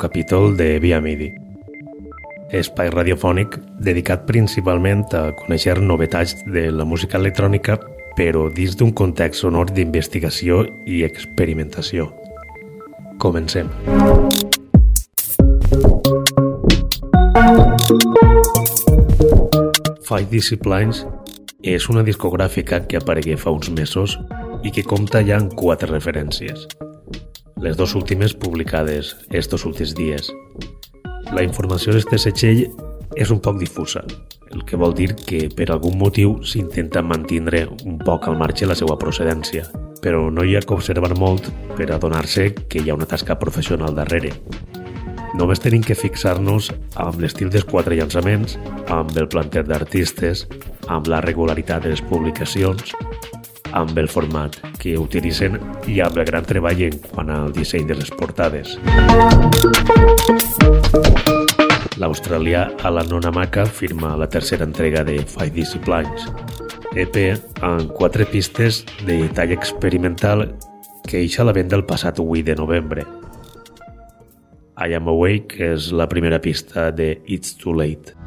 capítol de Via Midi, espai radiofònic dedicat principalment a conèixer novetats de la música electrònica però dins d'un context sonor d'investigació i experimentació. Comencem. Five Disciplines és una discogràfica que aparegué fa uns mesos i que compta ja amb quatre referències – les dues últimes publicades estos últims dies. La informació d'este setxell és un poc difusa, el que vol dir que per algun motiu s'intenta mantindre un poc al marge la seva procedència, però no hi ha que observar molt per adonar-se que hi ha una tasca professional darrere. Només tenim que fixar-nos amb l'estil dels quatre llançaments, amb el planter d'artistes, amb la regularitat de les publicacions, amb el format que utilitzen i amb el gran treball en quant al disseny de les portades. L'australià Alan Onamaka firma la tercera entrega de Five Disciplines, EP amb quatre pistes de tall experimental que eixa la venda el passat 8 de novembre. I Am Awake és la primera pista de It's Too Late.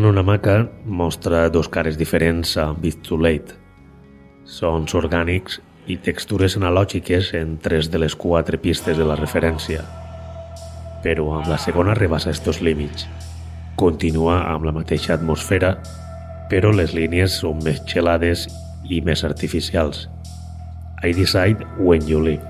Alan Onamaka mostra dos cares diferents a Late. Sons orgànics i textures analògiques en tres de les quatre pistes de la referència. Però amb la segona rebassa estos límits. Continua amb la mateixa atmosfera, però les línies són més gelades i més artificials. I decide when you live.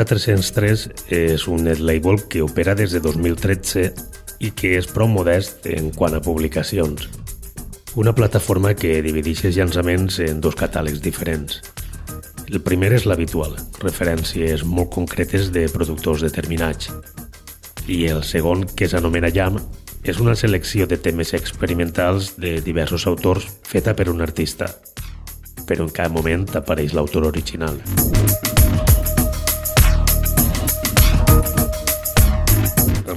Cota 303 és un net label que opera des de 2013 i que és prou modest en quant a publicacions. Una plataforma que divideix els llançaments en dos catàlegs diferents. El primer és l'habitual, referències molt concretes de productors determinats. I el segon, que s'anomena Jam, és una selecció de temes experimentals de diversos autors feta per un artista, però en cap moment apareix l'autor original.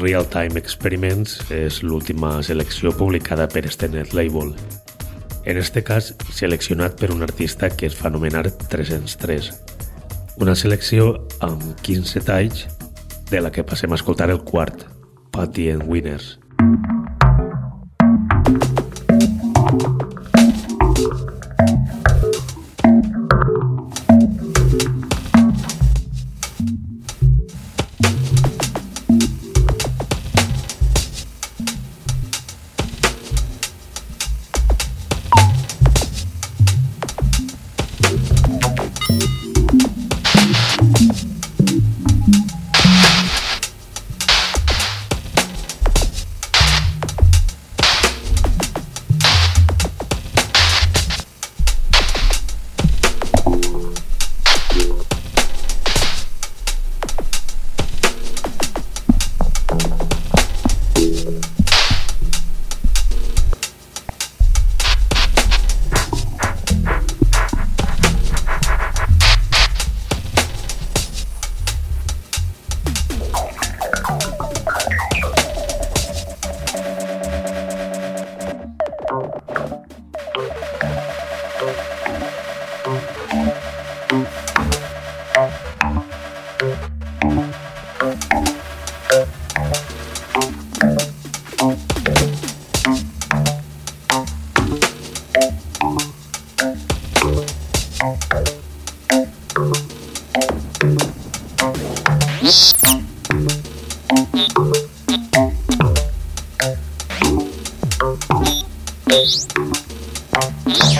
Real Time Experiments és l'última selecció publicada per Stenet Label. En este cas, seleccionat per un artista que es fa anomenar 303. Una selecció amb 15 talls de la que passem a escoltar el quart, Patty and Winners. Música Thank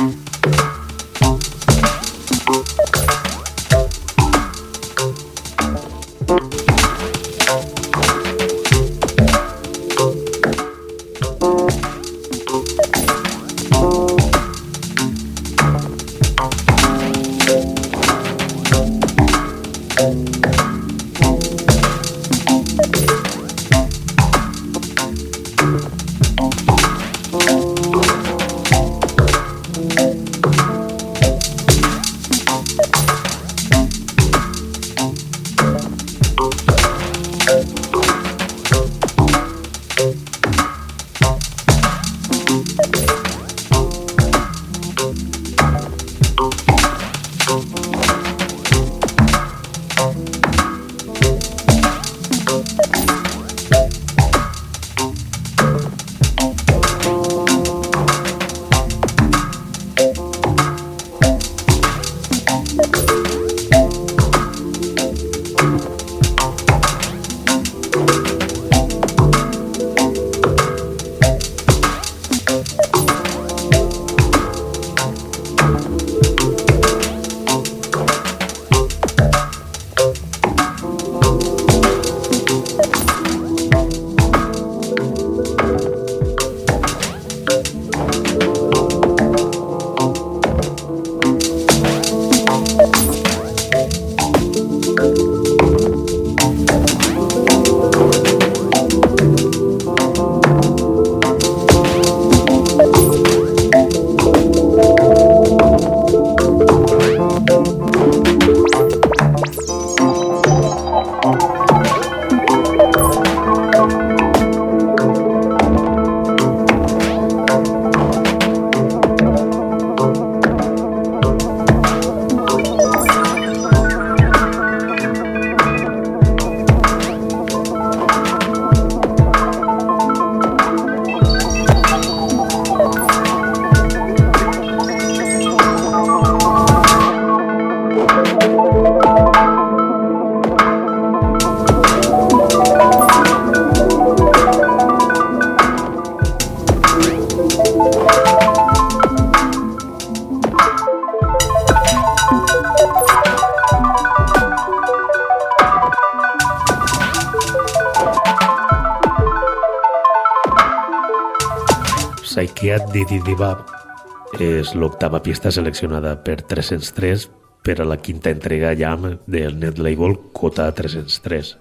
Bye. Didibab és l'octava pista seleccionada per 303 per a la quinta entrega Jam del net label Kota 303.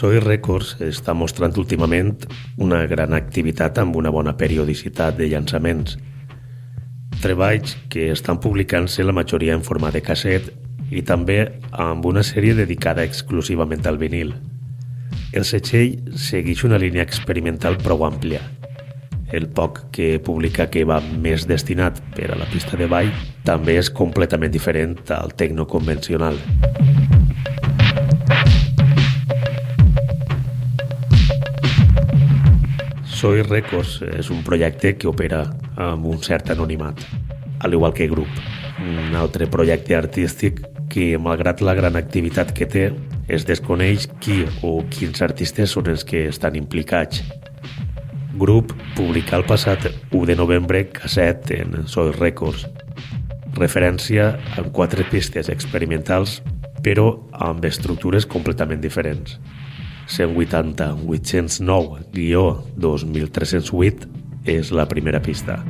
Soy Records està mostrant últimament una gran activitat amb una bona periodicitat de llançaments. Treballs que estan publicant-se la majoria en format de casset i també amb una sèrie dedicada exclusivament al vinil. El setxell segueix una línia experimental prou àmplia. El poc que publica que va més destinat per a la pista de ball també és completament diferent al tecno convencional. Soy Records és un projecte que opera amb un cert anonimat, al igual que Grup, un altre projecte artístic que, malgrat la gran activitat que té, es desconeix qui o quins artistes són els que estan implicats. Grup publicà el passat 1 de novembre casset en Soy Records, referència amb quatre pistes experimentals però amb estructures completament diferents. 180 809-2308 és la primera pista.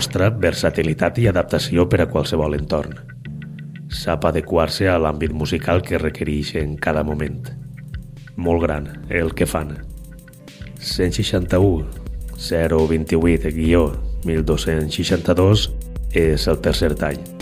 Grup mostra versatilitat i adaptació per a qualsevol entorn. Sap adequar-se a l'àmbit musical que requereix en cada moment. Molt gran, el que fan. 161 028 1262 és el tercer tall.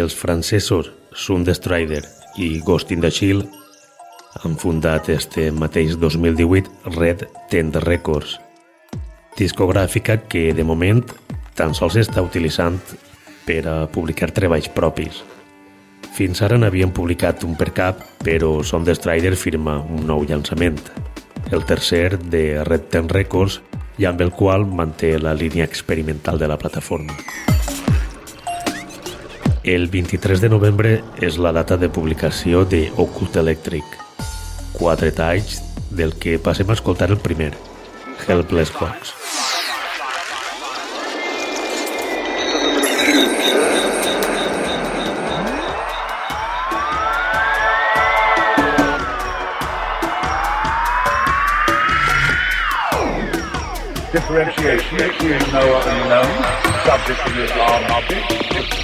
Els francesos Sundestrider i Ghost in the Shield han fundat este mateix 2018 Red Tent Records, discogràfica que de moment tan sols està utilitzant per a publicar treballs propis. Fins ara n'havien publicat un per cap, però Sundestrider firma un nou llançament, el tercer de Red Tent Records i amb el qual manté la línia experimental de la plataforma. El 23 de novembre és la data de publicació de Occult Electric. Quatre talls del que passem a escoltar el primer, Helpless Box. differentiation between knower and known, subject and Islam object,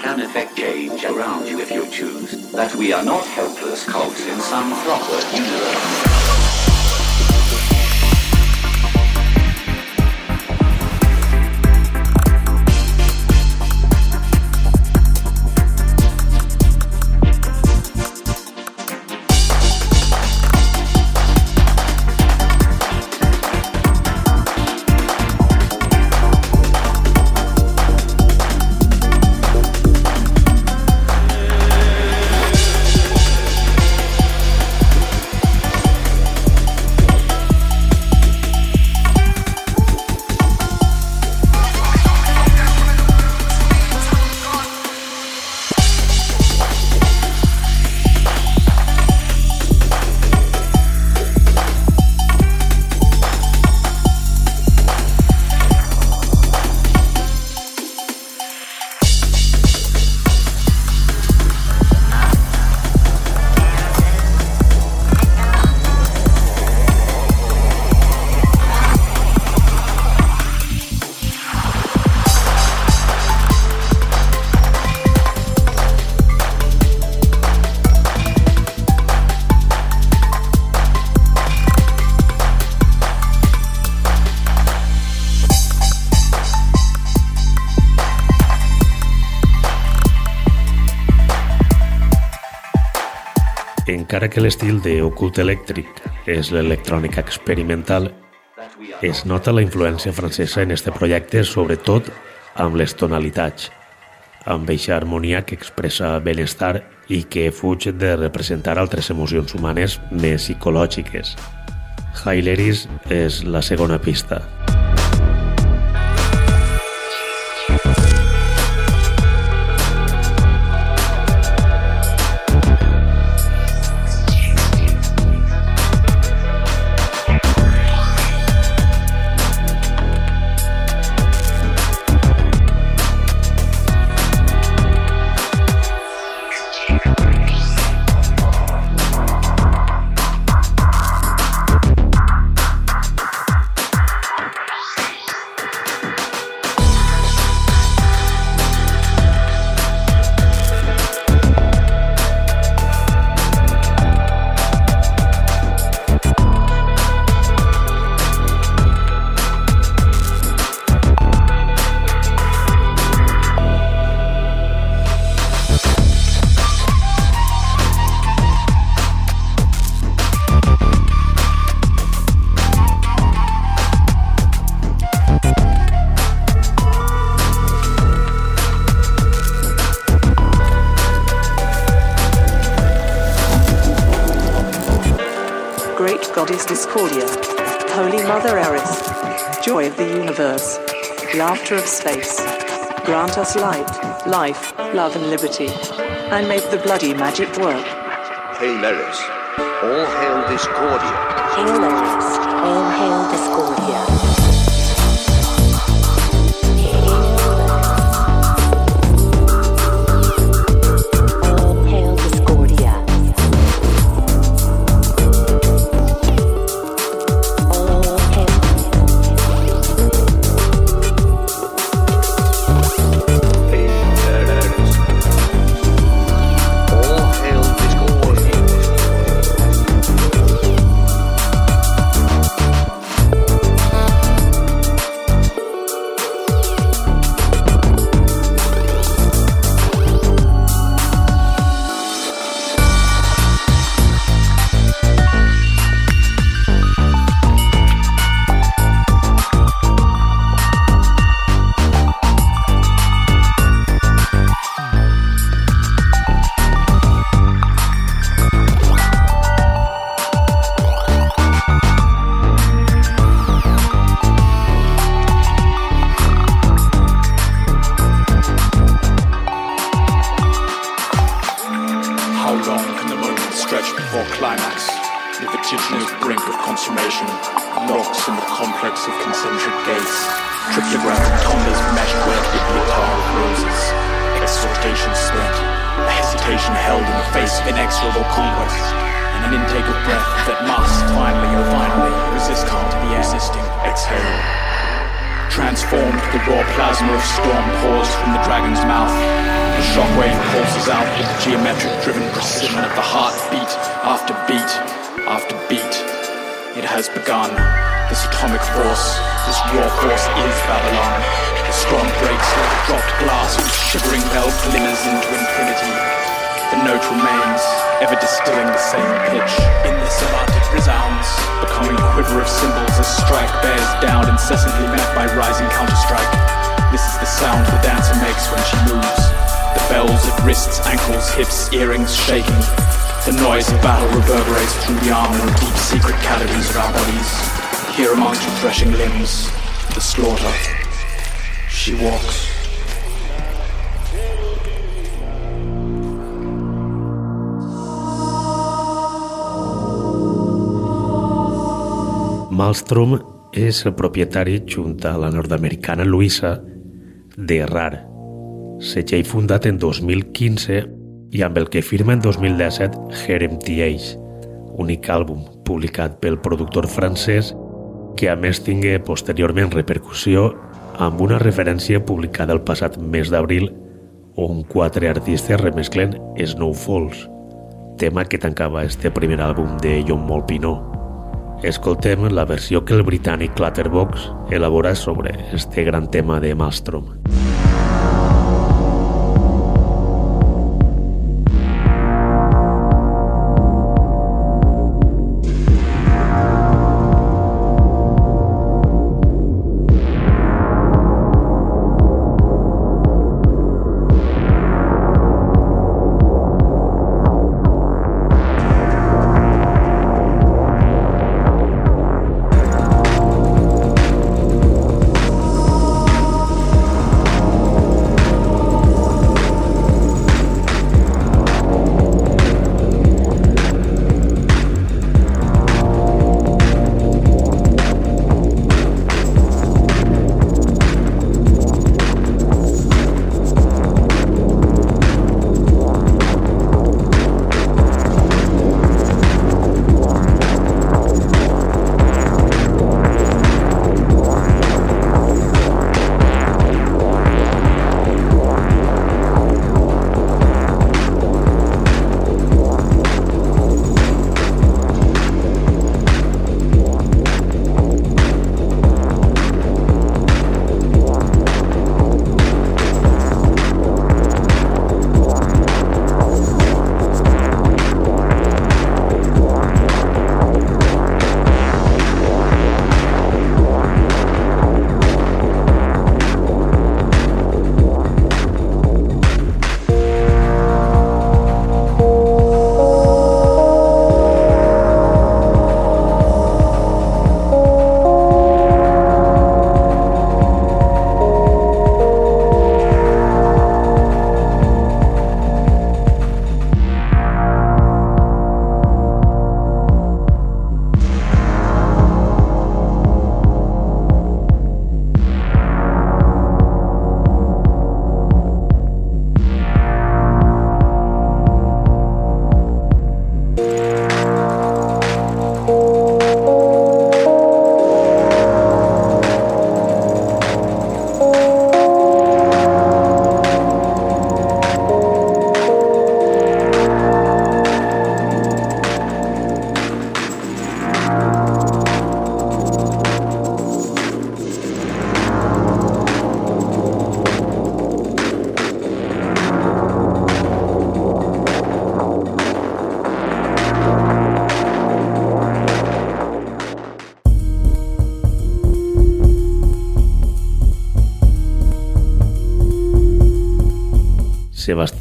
can effect change around you if you choose. That we are not helpless cogs in some proper universe. Encara que l'estil de Ocult Electric és l'electrònica experimental, es nota la influència francesa en este projecte, sobretot amb les tonalitats, amb eixa harmonia que expressa benestar i que fuig de representar altres emocions humanes més psicològiques. Haileris és la segona pista. Life, love, and liberty, and make the bloody magic work. Hail Eris. All hail Discordia. Hail Eris, all hail Discordia. The armor and deep secret cavities of our bodies. Here amongst your threshing limbs, the slaughter. She walks. Malmstrom és el propietari, junt a la nord-americana Luisa, de RAR, setgell fundat en 2015 i amb el que firma en 2017 Jerem TH, únic àlbum publicat pel productor francès que a més tingué posteriorment repercussió amb una referència publicada el passat mes d'abril on quatre artistes remesclen Snowfalls, tema que tancava este primer àlbum de John Molpinó. Escoltem la versió que el britànic Clatterbox elabora sobre este gran tema de Maelstrom.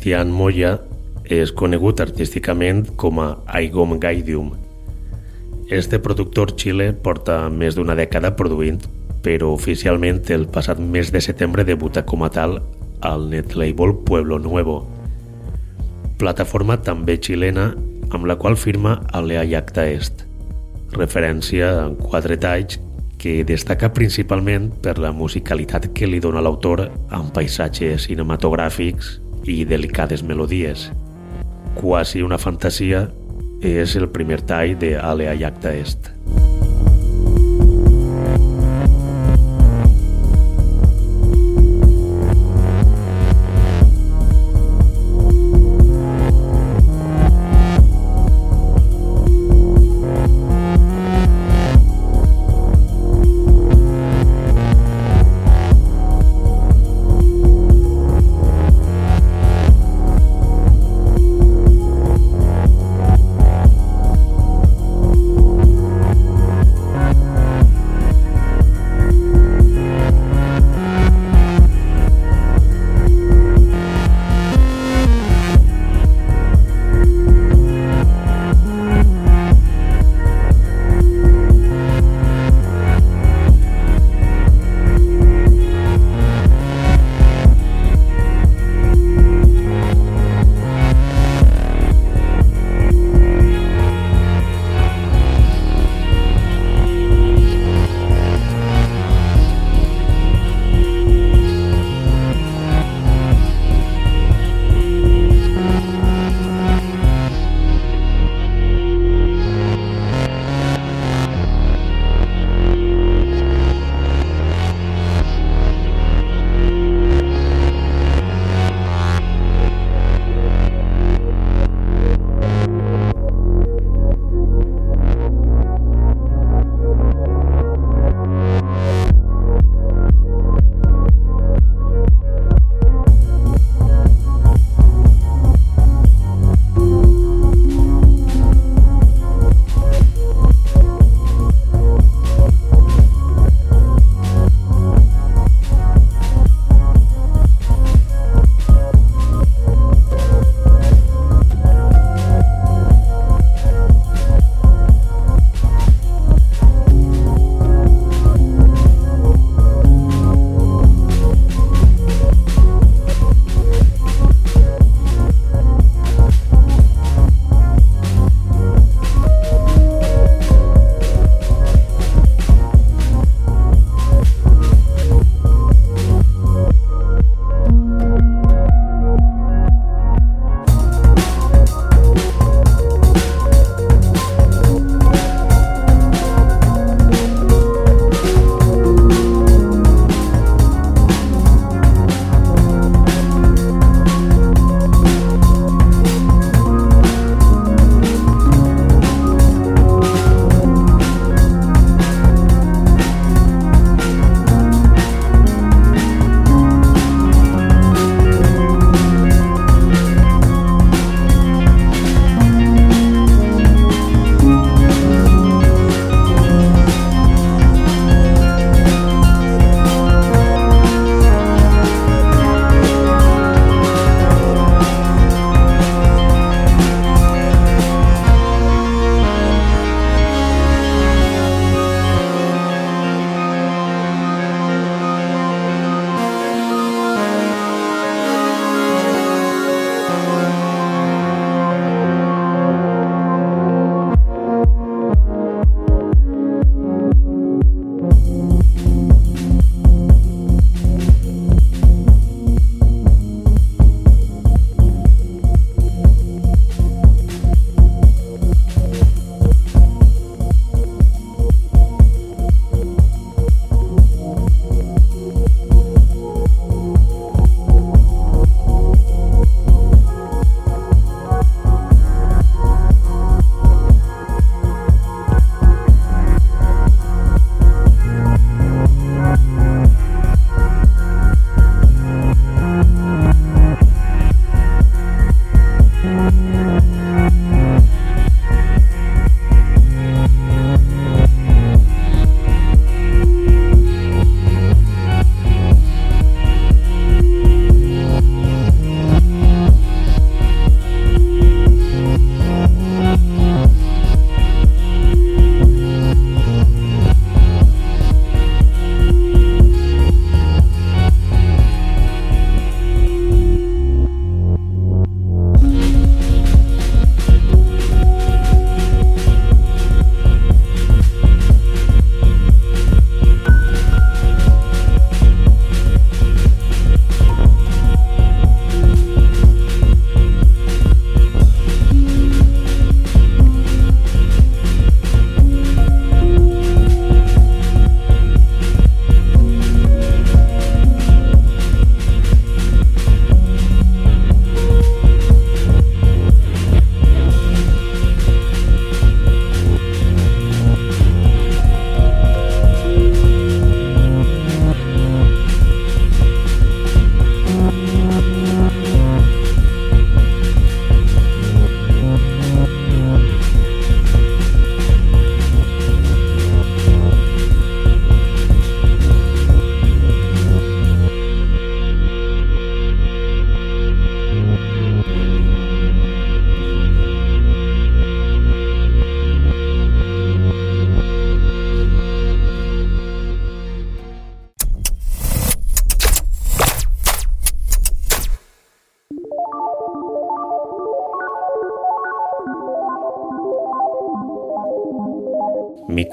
Sebastián Moya és conegut artísticament com a Aigom Gaidium. Este productor xile porta més d'una dècada produint, però oficialment el passat mes de setembre debuta com a tal al netlabel Pueblo Nuevo, plataforma també xilena amb la qual firma Alea Yacta Est, referència en quatre talls que destaca principalment per la musicalitat que li dona l'autor amb paisatges cinematogràfics i delicades melodies. Quasi una fantasia és el primer tall de Alea Yacta Est. Mika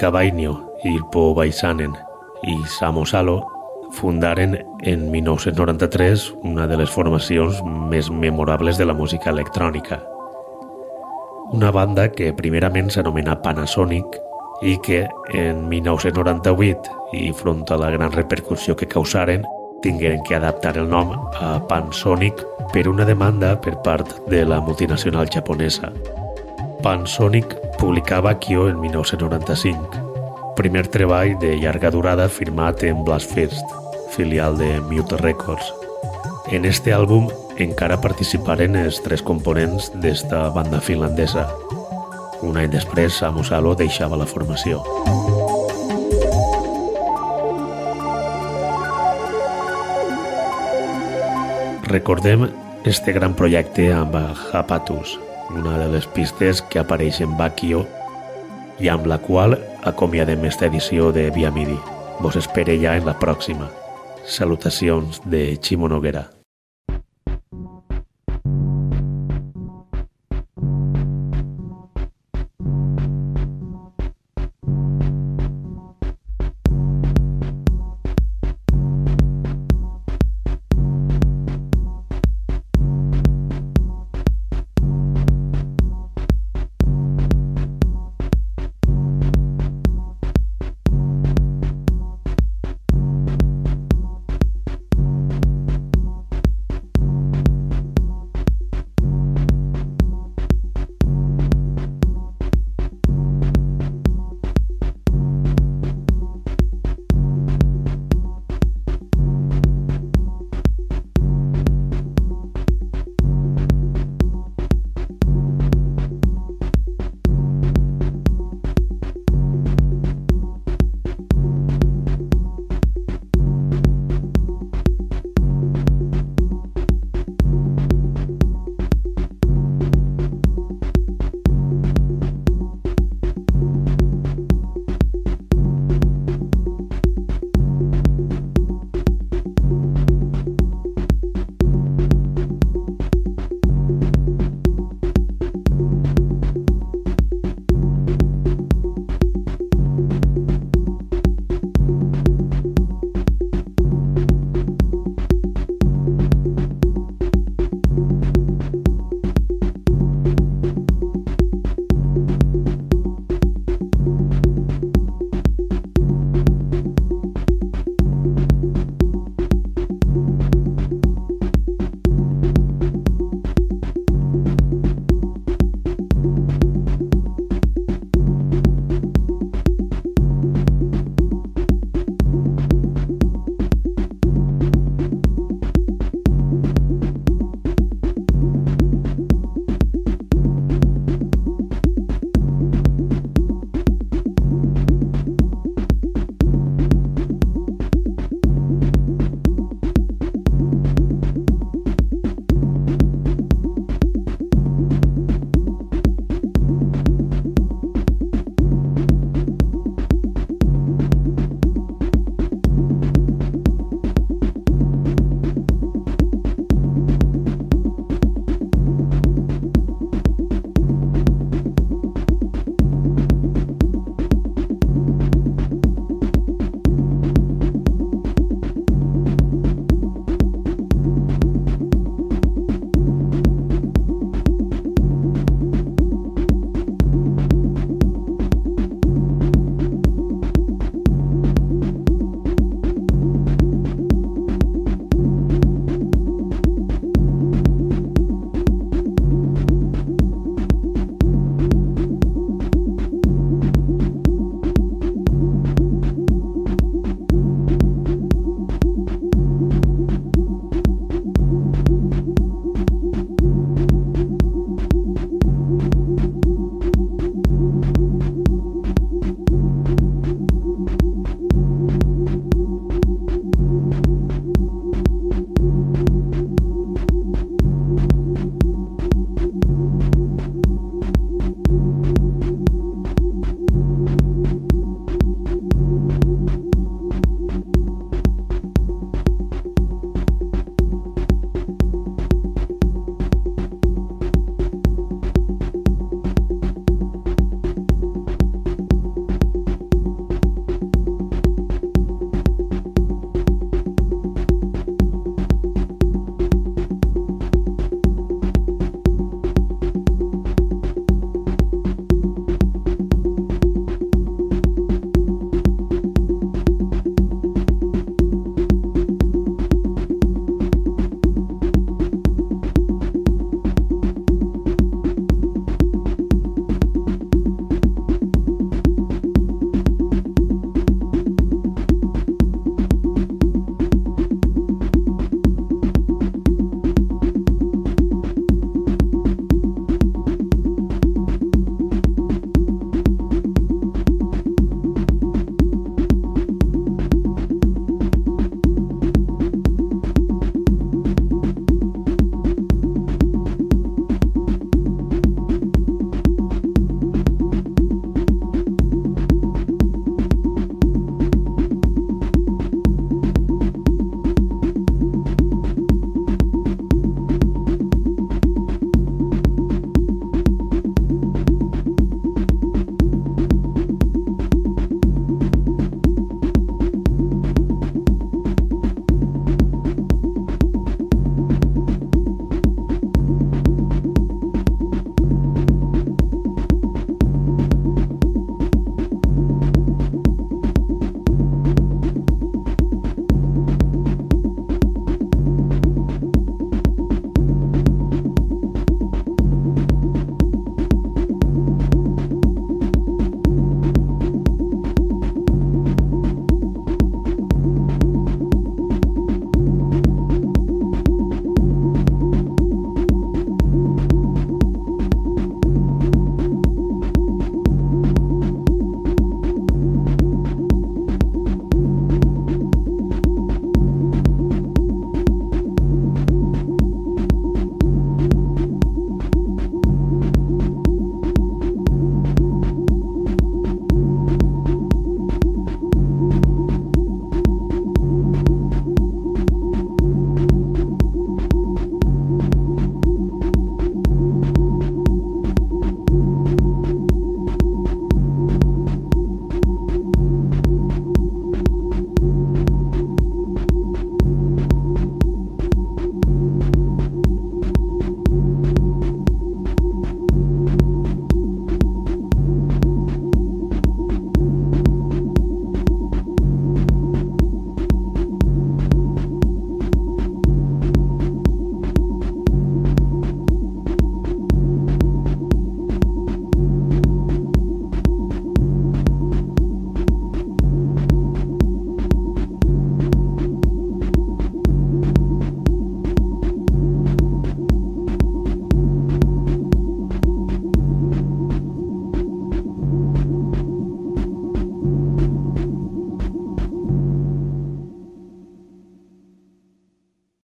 Vainio, Ilpo Baisanen i Samo Salo fundaren en 1993 una de les formacions més memorables de la música electrònica. Una banda que primerament s'anomena Panasonic i que en 1998 i front a la gran repercussió que causaren tingueren que adaptar el nom a Pansonic per una demanda per part de la multinacional japonesa. Pansonic publicava Kyo en 1995, primer treball de llarga durada firmat en Blast First, filial de Mute Records. En este àlbum encara participaren els tres components d'esta banda finlandesa. Un any després, Samusalo deixava la formació. Recordem este gran projecte amb Hapatus, una de les pistes que apareix en Bakio i amb la qual acomiadem esta edició de Via Midi. Vos espere ja en la pròxima. Salutacions de Ximo Noguera.